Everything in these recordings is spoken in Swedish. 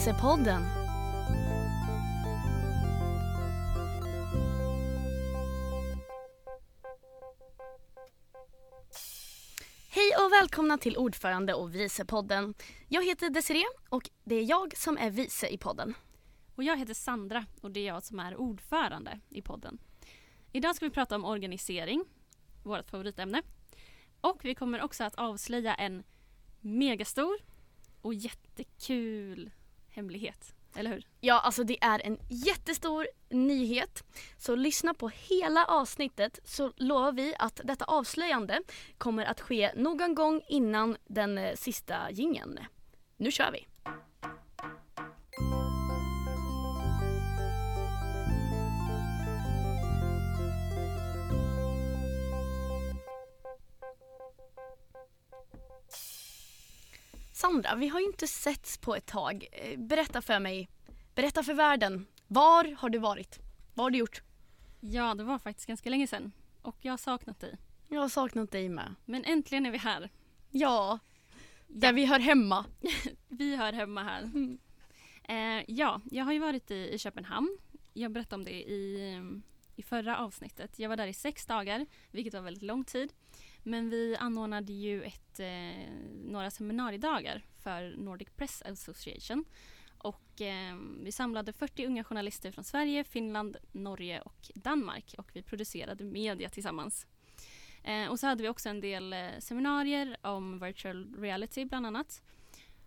Resepodden. Visepodden. Hej och välkomna till ordförande och vicepodden. Jag heter Desiree och det är jag som är vice i podden. Och jag heter Sandra och det är jag som är ordförande i podden. Idag ska vi prata om organisering, vårt favoritämne. Och vi kommer också att avslöja en megastor och jättekul hemlighet. Eller hur? Ja, alltså det är en jättestor nyhet. Så lyssna på hela avsnittet så lovar vi att detta avslöjande kommer att ske någon gång innan den eh, sista gingen. Nu kör vi! Sandra, vi har ju inte setts på ett tag. Eh, Berätta för mig, berätta för världen. Var har du varit? Vad har du gjort? Ja, det var faktiskt ganska länge sedan. Och jag har saknat dig. Jag har saknat dig med. Men äntligen är vi här. Ja, där vi hör hemma. Vi hör hemma här. Mm. Eh, ja, jag har ju varit i, i Köpenhamn. Jag berättade om det i, i förra avsnittet. Jag var där i sex dagar, vilket var väldigt lång tid. Men vi anordnade ju ett, eh, några seminariedagar för Nordic Press Association. Och eh, vi samlade 40 unga journalister från Sverige, Finland, Norge och Danmark och vi producerade media tillsammans. Eh, och så hade vi också en del eh, seminarier om virtual reality bland annat.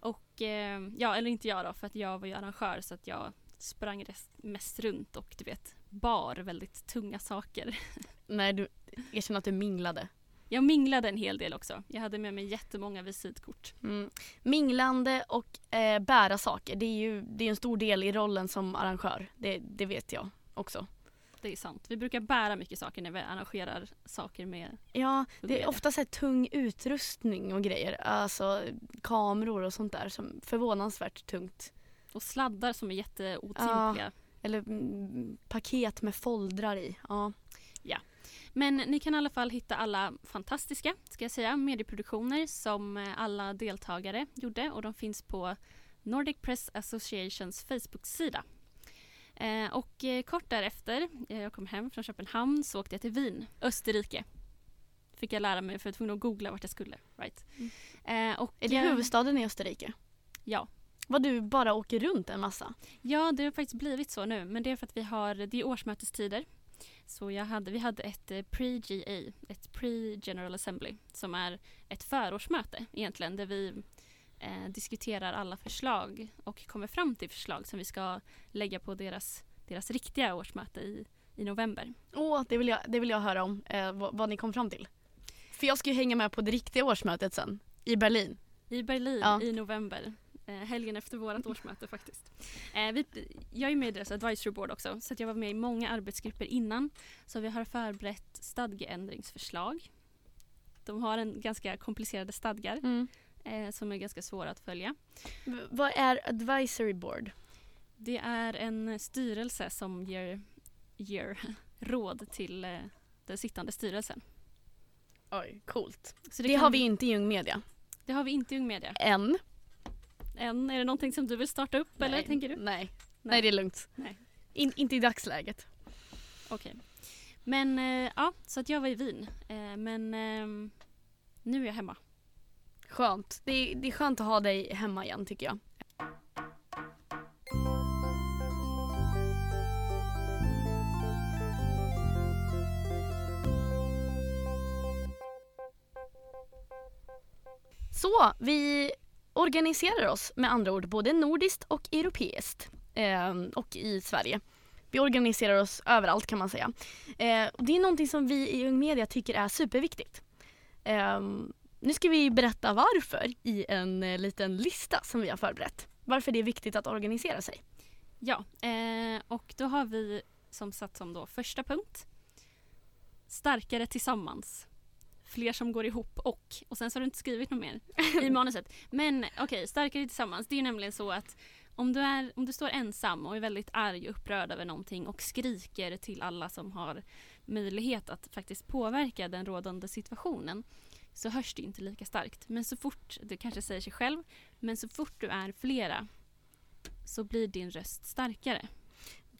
Och eh, ja, eller inte jag då för att jag var ju arrangör så att jag sprang mest runt och du vet bar väldigt tunga saker. Nej, du erkänner att du minglade. Jag minglade en hel del också. Jag hade med mig jättemånga visitkort. Mm. Minglande och eh, bära saker, det är ju det är en stor del i rollen som arrangör. Det, det vet jag också. Det är sant. Vi brukar bära mycket saker när vi arrangerar saker med Ja, det är ofta så tung utrustning och grejer. Alltså kameror och sånt där som förvånansvärt tungt. och sladdar som är jätteotympliga. Eller mm, paket med foldrar i. Ja. Men ni kan i alla fall hitta alla fantastiska, ska jag säga, medieproduktioner som eh, alla deltagare gjorde och de finns på Nordic Press Associations Facebook-sida. Eh, och eh, kort därefter, eh, jag kom hem från Köpenhamn, så åkte jag till Wien, Österrike. Fick jag lära mig för jag var tvungen att googla vart jag skulle. Right. Eh, och, Är det eh, huvudstaden i Österrike? Ja. Vad du bara åker runt en massa? Ja, det har faktiskt blivit så nu. Men det är för att vi har, det är årsmötestider. Så jag hade, vi hade ett eh, pre-GA, ett pre-General Assembly, som är ett förårsmöte egentligen, där vi eh, diskuterar alla förslag och kommer fram till förslag som vi ska lägga på deras, deras riktiga årsmöte i, i november. Åh, det vill jag, det vill jag höra om. Eh, vad, vad ni kom fram till. För jag ska ju hänga med på det riktiga årsmötet sen. I Berlin. I Berlin Ja. i november. Eh, helgen efter vårt årsmöte faktiskt. Eh, vi, jag är med i deras advisory board också så jag var med i många arbetsgrupper innan. Så vi har förberett stadgeändringsförslag. De har en ganska komplicerade stadgar eh, som är ganska svåra att följa. V- vad är advisory board? Det är en styrelse som ger, ger råd till den sittande styrelsen. Oj, coolt. Så Det, kan har vi inte i Ung Media. det har vi inte i Ung Media. Än. Än, är det någonting som du vill starta upp eller Nej. tänker du? Nej. Nej, det är lugnt. Nej. In, inte i dagsläget. Okej. Men eh, ja, så att jag var i Wien. Eh, men ehm, nu är jag hemma. Skönt. Det är, det är skönt att ha dig hemma igen tycker jag. Så, vi organiserar oss med andra ord både nordiskt och europeiskt. Eh, och i Sverige. Vi organiserar oss överallt kan man säga. Eh, och det är någonting som vi i Ung Media tycker är superviktigt. Eh, nu ska vi berätta varför i en eh, liten lista som vi har förberett. Varför det är viktigt att organisera sig. Ja, eh, och då har vi som satt som då första punkt Starkare tillsammans. Fler som går ihop och. Och sen så har du inte skrivit något mer i manuset. Men okej, starkare tillsammans. Det är ju nämligen så att om du, är, om du står ensam och är väldigt arg och upprörd över någonting och skriker till alla som har möjlighet att faktiskt påverka den rådande situationen så hörs det inte lika starkt. Men så fort, det kanske säger sig själv, men så fort du är flera så blir din röst starkare.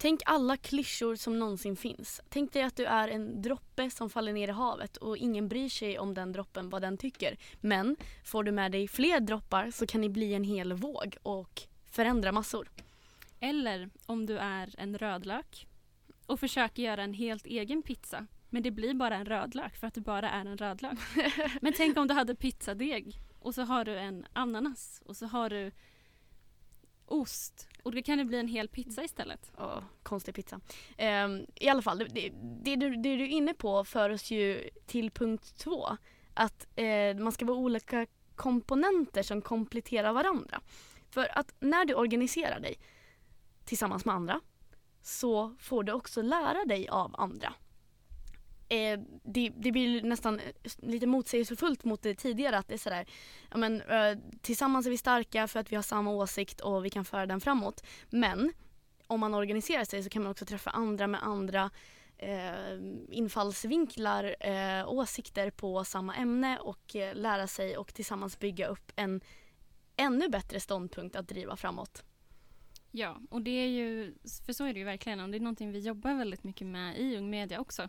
Tänk alla klyschor som någonsin finns. Tänk dig att du är en droppe som faller ner i havet och ingen bryr sig om den droppen vad den tycker. Men får du med dig fler droppar så kan ni bli en hel våg och förändra massor. Eller om du är en rödlök och försöker göra en helt egen pizza men det blir bara en rödlök för att du bara är en rödlök. men tänk om du hade pizzadeg och så har du en ananas och så har du ost och då kan det bli en hel pizza istället. Oh, konstig pizza. Um, I alla fall, det, det, det, du, det du är inne på för oss ju till punkt två. Att eh, man ska vara olika komponenter som kompletterar varandra. För att när du organiserar dig tillsammans med andra så får du också lära dig av andra. Eh, det, det, blir nästan eh, lite motsägelsefullt mot det tidigare att det är sådär, ja men eh, tillsammans är vi starka för att vi har samma åsikt och vi kan föra den framåt. Men om man organiserar sig så kan man också träffa andra med andra eh, infallsvinklar, eh, åsikter på samma ämne och eh, lära sig och tillsammans bygga upp en ännu bättre ståndpunkt att driva framåt. Ja, och det är ju, för så är det ju verkligen och det är någonting vi jobbar väldigt mycket med i Ung Media också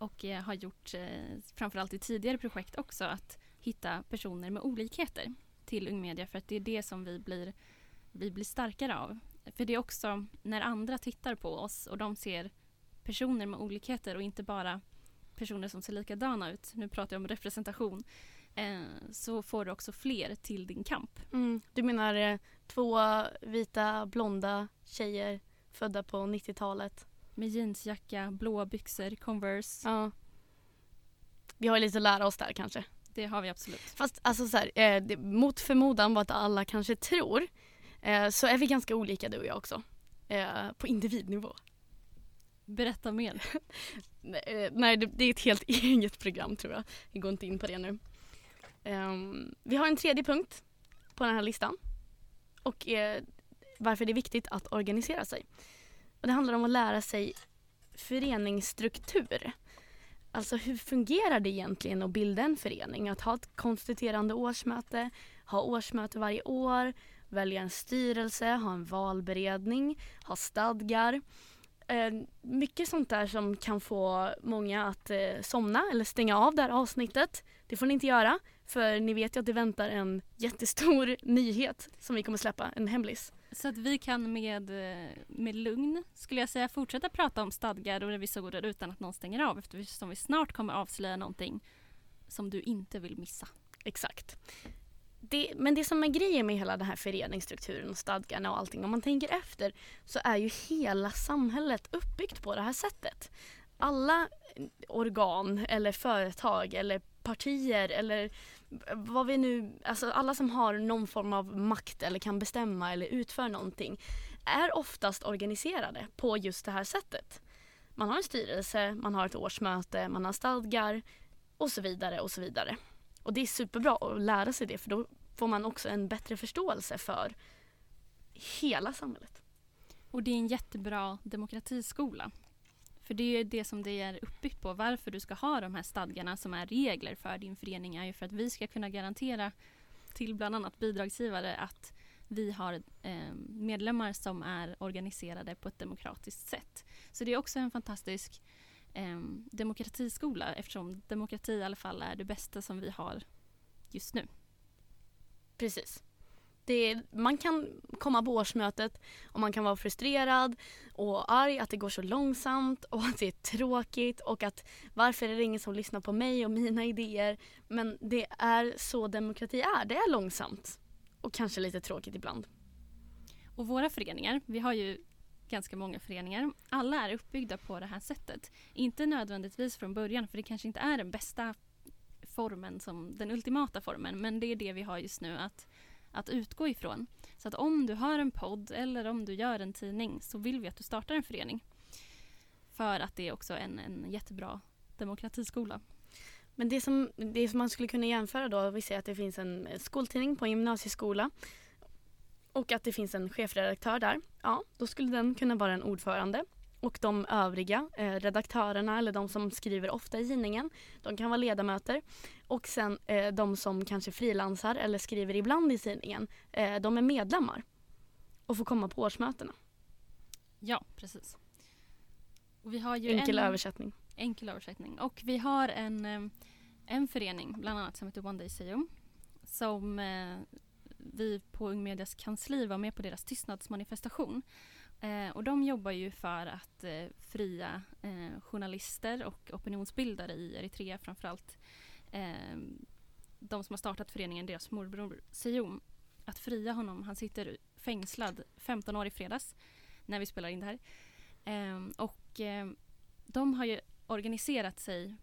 och eh, har gjort eh, framförallt i tidigare projekt också att hitta personer med olikheter till Ung Media för att det är det som vi blir, vi blir starkare av. För det är också när andra tittar på oss och de ser personer med olikheter och inte bara personer som ser likadana ut, nu pratar jag om representation, eh, så får du också fler till din kamp. Mm. Du menar eh, två vita blonda tjejer födda på 90-talet med jeansjacka, blåa byxor, Converse. Ja. Vi har lite att lära oss där kanske. Det har vi absolut. Fast alltså så här, eh, det, mot förmodan vad alla kanske tror eh, så är vi ganska olika du och jag också. Eh, på individnivå. Berätta mer. Eh, nej, det, det, är ett helt eget program tror jag. Vi går inte in på det nu. Um, vi har en tredje punkt på den här listan. Och eh, varför det är viktigt att organisera sig. Och det handlar om att lära sig föreningsstruktur. Alltså hur fungerar det egentligen att bilda en förening? Att ha ett konstituerande årsmöte, ha årsmöte varje år, välja en styrelse, ha en valberedning, ha stadgar. Eh, mycket sånt där som kan få många att eh, somna eller stänga av det här avsnittet. Det får ni inte göra för ni vet ju att det väntar en jättestor nyhet som vi kommer släppa, en hemlis. Så att vi kan med, eh, med lugn, skulle jag säga, fortsätta prata om stadgar och revisorer utan att någon stänger av eftersom vi snart kommer avslöja någonting som du inte vill missa. Exakt. Det, men det som är grejen med hela den här föreningsstrukturen och stadgarna och allting, om man tänker efter så är ju hela samhället uppbyggt på det här sättet. Alla organ eller företag eller partier eller vad vi nu, alltså alla som har någon form av makt eller kan bestämma eller utföra någonting är oftast organiserade på just det här sättet. Man har en styrelse, man har ett årsmöte, man har stadgar och så vidare och så vidare. Och det är superbra att lära sig det för då får man också en bättre förståelse för hela samhället. Och det är en jättebra demokratiskola för det är det som det är uppbyggt på. Varför du ska ha de här stadgarna som är regler för din förening är ju för att vi ska kunna garantera till bland annat bidragsgivare att vi har eh, medlemmar som är organiserade på ett demokratiskt sätt. Så det är också en fantastisk eh, demokratiskola eftersom demokrati i alla fall är det bästa som vi har just nu. Precis. Det, man kan komma på årsmötet och man kan vara frustrerad och arg att det går så långsamt och att det är tråkigt och att varför är det ingen som lyssnar på mig och mina idéer. Men det är så demokrati är. Det är långsamt och kanske lite tråkigt ibland. Och våra föreningar, vi har ju ganska många föreningar. Alla är uppbyggda på det här sättet. Inte nödvändigtvis från början för det kanske inte är den bästa formen som den ultimata formen men det är det vi har just nu att att utgå ifrån. Så att om du har en podd eller om du gör en tidning så vill vi att du startar en förening. För att det är också en, en jättebra demokratiskola. Men det som, det som man skulle kunna jämföra då, vi säger att det finns en skoltidning på en gymnasieskola och att det finns en chefredaktör där. Ja, då skulle den kunna vara en ordförande och de övriga eh, redaktörerna eller de som skriver ofta i tidningen, de kan vara ledamöter. Och sen eh, de som kanske frilansar eller skriver ibland i tidningen, eh, de är medlemmar. och få komma på årsmötena. Ja, precis. Och vi har ju Enkel en, översättning. enkel översättning. Och vi har en, eh, en förening, bland annat, som heter One Day Seum. Som eh, vi på Ung Medias kansli var med på deras tystnadsmanifestation. Eh, och de jobbar ju för att eh, fria eh, journalister och opinionsbildare i Eritrea framförallt. Eh, de som har startat föreningen, deras morbror Seum. Att fria honom, han sitter fängslad 15 år i fredags när vi spelar in det här. Eh, och eh, de har ju organiserat sig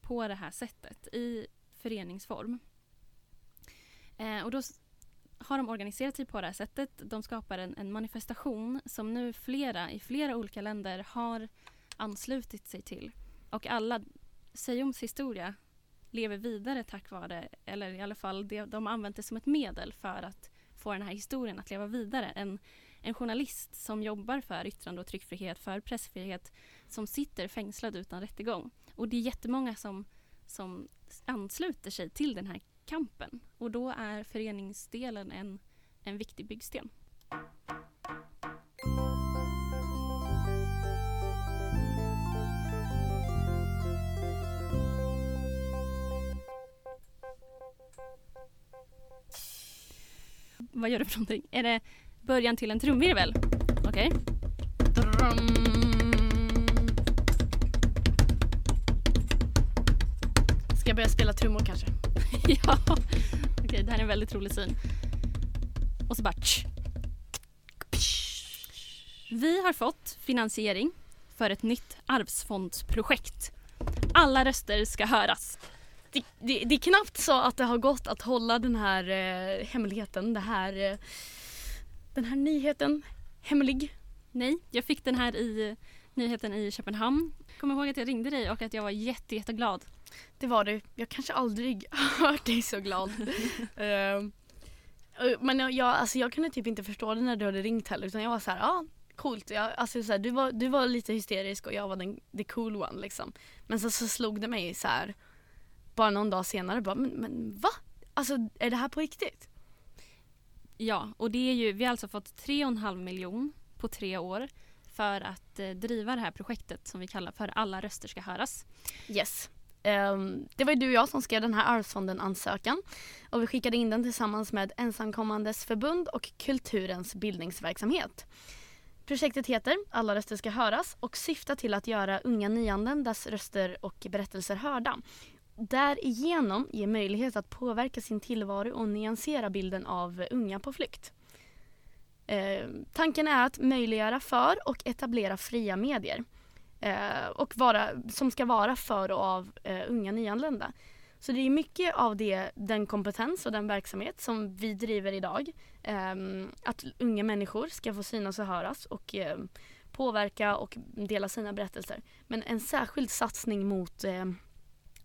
på det här sättet i föreningsform. Eh, och då har de organiserat sig på det här sättet. De skapar en, en manifestation som nu flera i flera olika länder har anslutit sig till. Och alla, Sejoms historia lever vidare tack vare, eller i alla fall de, de har använt det som ett medel för att få den här historien att leva vidare. En, en journalist som jobbar för yttrande och tryckfrihet, för pressfrihet, som sitter fängslad utan rättegång. Och det är jättemånga som, som ansluter sig till den här kampen. Och då är föreningsdelen en, en viktig byggsten. Vad gör du för någonting? Är det början till en trumvirvel? Okej. Okay. Jag börja spela trummor kanske? ja. Okej, det här är en väldigt rolig syn. Och så bara tsch. Vi har fått finansiering för ett nytt arvsfondsprojekt. Alla röster ska höras. Det, det, det är knappt så att det har gått att hålla den här eh, hemligheten, det här, eh, den här nyheten hemlig. Nej, jag fick den här i eh, nyheten i Köpenhamn. Kommer ihåg att jag ringde dig och att jag var jätte, jätteglad. Det var du. Jag kanske aldrig har hört dig så glad. Eh, men jag, jag, alltså jag kunde typ inte förstå det när du hade ringt heller utan jag var så här, ja ah, coolt. Jag, alltså så här, du, var, du var lite hysterisk och jag var den the cool one liksom. Men så, så slog det mig så här bara någon dag senare bara, men, men va? Alltså är det här på riktigt? Ja, och det är ju, vi har alltså fått 3,5 miljon på tre år för att eh, driva det här projektet som vi kallar för Alla röster ska höras. Yes. Ehm, det var ju du och jag som skrev den här Arvsfonden-ansökan och vi skickade in den tillsammans med Ensamkommandes förbund och Kulturens bildningsverksamhet. Projektet heter Alla röster ska höras och syftar till att göra unga nyanländas röster och berättelser hörda. Därigenom ge möjlighet att påverka sin tillvaro och nyansera bilden av unga på flykt. Eh, tanken är att möjliggöra för och etablera fria medier eh, och vara, som ska vara för och av eh, unga nyanlända. Så det är mycket av det, den kompetens och den verksamhet som vi driver idag. Eh, att unga människor ska få synas och höras och eh, påverka och dela sina berättelser. Men en särskild satsning mot eh,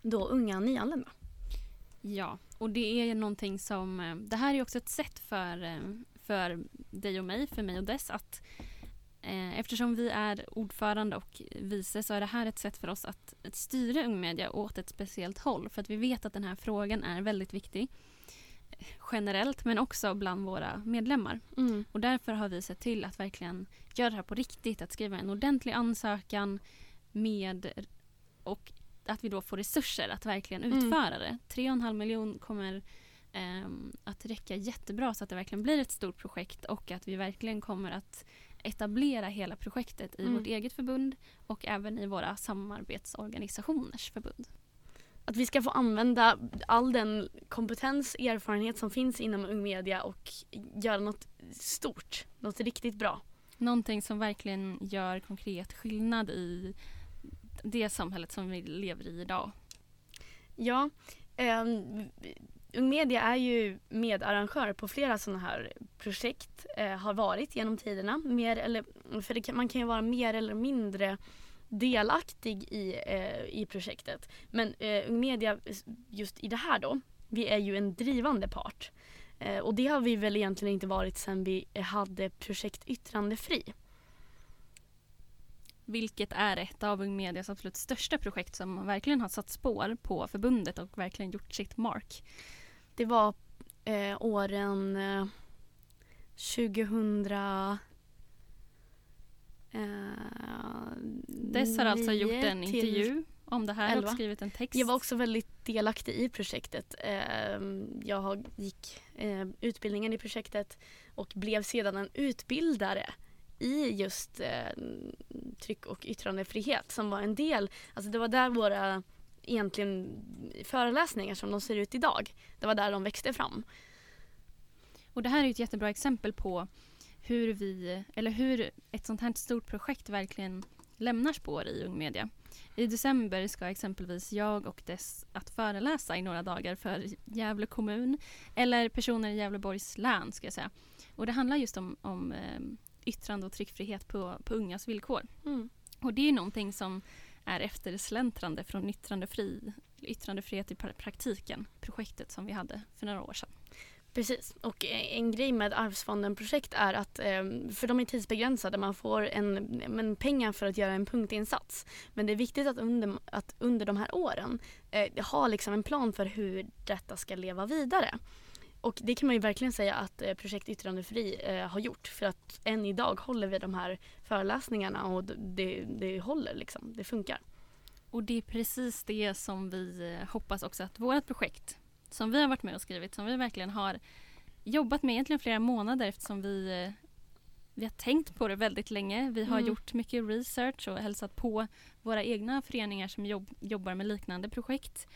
då unga nyanlända. Ja, och det är någonting som, eh, det här är också ett sätt för, eh, för dig och mig, för mig och Dess att eftersom vi är ordförande och vice så är det här ett sätt för oss att, att styra Ung Media åt ett speciellt håll för att vi vet att den här frågan är väldigt viktig eh, generellt men också bland våra medlemmar. Mm. Och därför har vi sett till att verkligen göra det här på riktigt, att skriva en ordentlig ansökan med och att vi då får resurser att verkligen Mm. utföra det. 3,5 miljon kommer ehm, att räcka jättebra så att det verkligen blir ett stort projekt och att vi verkligen kommer att etablera hela projektet i Mm. vårt eget förbund och även i våra samarbetsorganisationers förbund. Att vi ska få använda all den kompetens, erfarenhet som finns inom Ung Media och göra något stort, något riktigt bra. Någonting som verkligen gör konkret skillnad i det samhället som vi lever i idag. Ja, eh, Ung Media är ju medarrangör på flera sådana här projekt, eh, har varit genom tiderna. Mer eller, för det kan, man kan ju vara mer eller mindre delaktig i, eh, i projektet. Men eh, Ung Media, just i det här då, vi är ju en drivande part. Eh, och det har vi väl egentligen inte varit sedan vi hade projekt Yttrandefri. Vilket är ett av Ung Medias absolut största projekt som verkligen har satt spår på förbundet och verkligen gjort sitt mark. Det var eh, åren eh, 2000... Eh, Dess har alltså gjort en intervju om det här elva. och skrivit en text. Jag var också väldigt delaktig i projektet. Eh, Jag gick eh, utbildningen i projektet och blev sedan en utbildare i just eh, tryck och yttrandefrihet som var en del, alltså det var där våra egentligen föreläsningar som de ser ut idag, det var där de växte fram. Och det här är ett jättebra exempel på hur vi, eller hur ett sånt här stort projekt verkligen lämnar spår i ung media. I december ska exempelvis jag och dess att föreläsa i några dagar för Gävle kommun eller personer i Gävleborgs län ska jag säga. Och det handlar just om, om eh, yttrande och tryckfrihet på, på ungas villkor. Mm. Och det är någonting som är eftersläntrande från yttrandefri, yttrandefrihet i praktiken, projektet som vi hade för några år sedan. Precis, och eh, en grej med Arvsfonden-projekt är att, eh, för de är tidsbegränsade, man får en, en pengar för att göra en punktinsats. Men det är viktigt att under, att under de här åren eh, ha liksom en plan för hur detta ska leva vidare. Och det kan man ju verkligen säga att eh, Projekt Yttrandefri eh, har gjort för att än idag håller vi de här föreläsningarna och det, det håller liksom, det funkar. Och det är precis det som vi eh, hoppas också att vårt projekt som vi har varit med och skrivit, som vi verkligen har jobbat med egentligen flera månader eftersom vi, eh, vi har tänkt på det väldigt länge. Vi har Mm. gjort mycket research och hälsat på våra egna föreningar som jobb, jobbar med liknande projekt.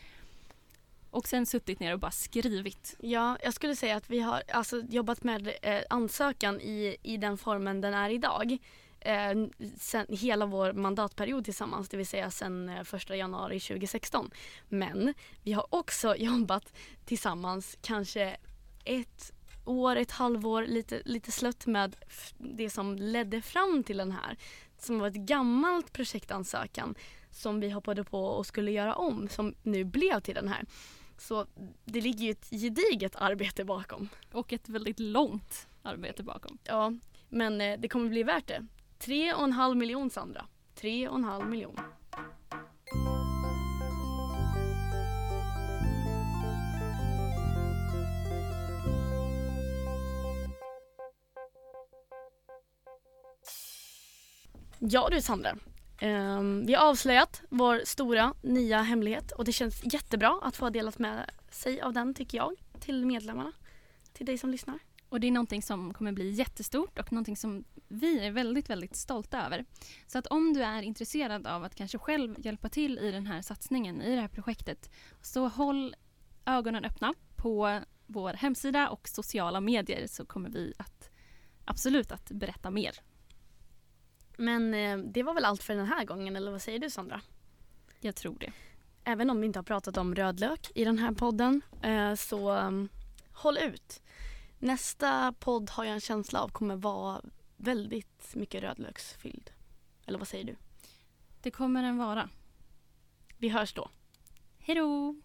Och sen suttit ner och bara skrivit. Ja, jag skulle säga att vi har alltså, jobbat med eh, ansökan i, i den formen den är idag. Eh, sen, hela vår mandatperiod tillsammans, det vill säga sen eh, 1 januari 2016. Men vi har också jobbat tillsammans kanske ett år, ett halvår, lite, lite slött med det som ledde fram till den här. Som var ett gammalt projektansökan som vi hoppade på och skulle göra om som nu blev till den här. Så det ligger ju ett gediget arbete bakom. Och ett väldigt långt arbete bakom. Ja, men eh, det kommer bli värt det. Tre och en halv miljon Sandra. Tre och en halv miljon. Ja du Sandra. Um, vi har avslöjat vår stora nya hemlighet och det känns jättebra att få ha delat med sig av den tycker jag till medlemmarna. Till dig som lyssnar. Och det är någonting som kommer bli jättestort och någonting som vi är väldigt, väldigt stolta över. Så att om du är intresserad av att kanske själv hjälpa till i den här satsningen, i det här projektet, så håll ögonen öppna på vår hemsida och sociala medier så kommer vi att absolut att berätta mer. Men eh, det var väl allt för den här gången eller vad säger du Sandra? Jag tror det. Även om vi inte har pratat om rödlök i den här podden eh, så um, håll ut. Nästa podd har jag en känsla av kommer vara väldigt mycket rödlöksfylld. Eller vad säger du? Det kommer den vara. Vi hörs då. Hej då!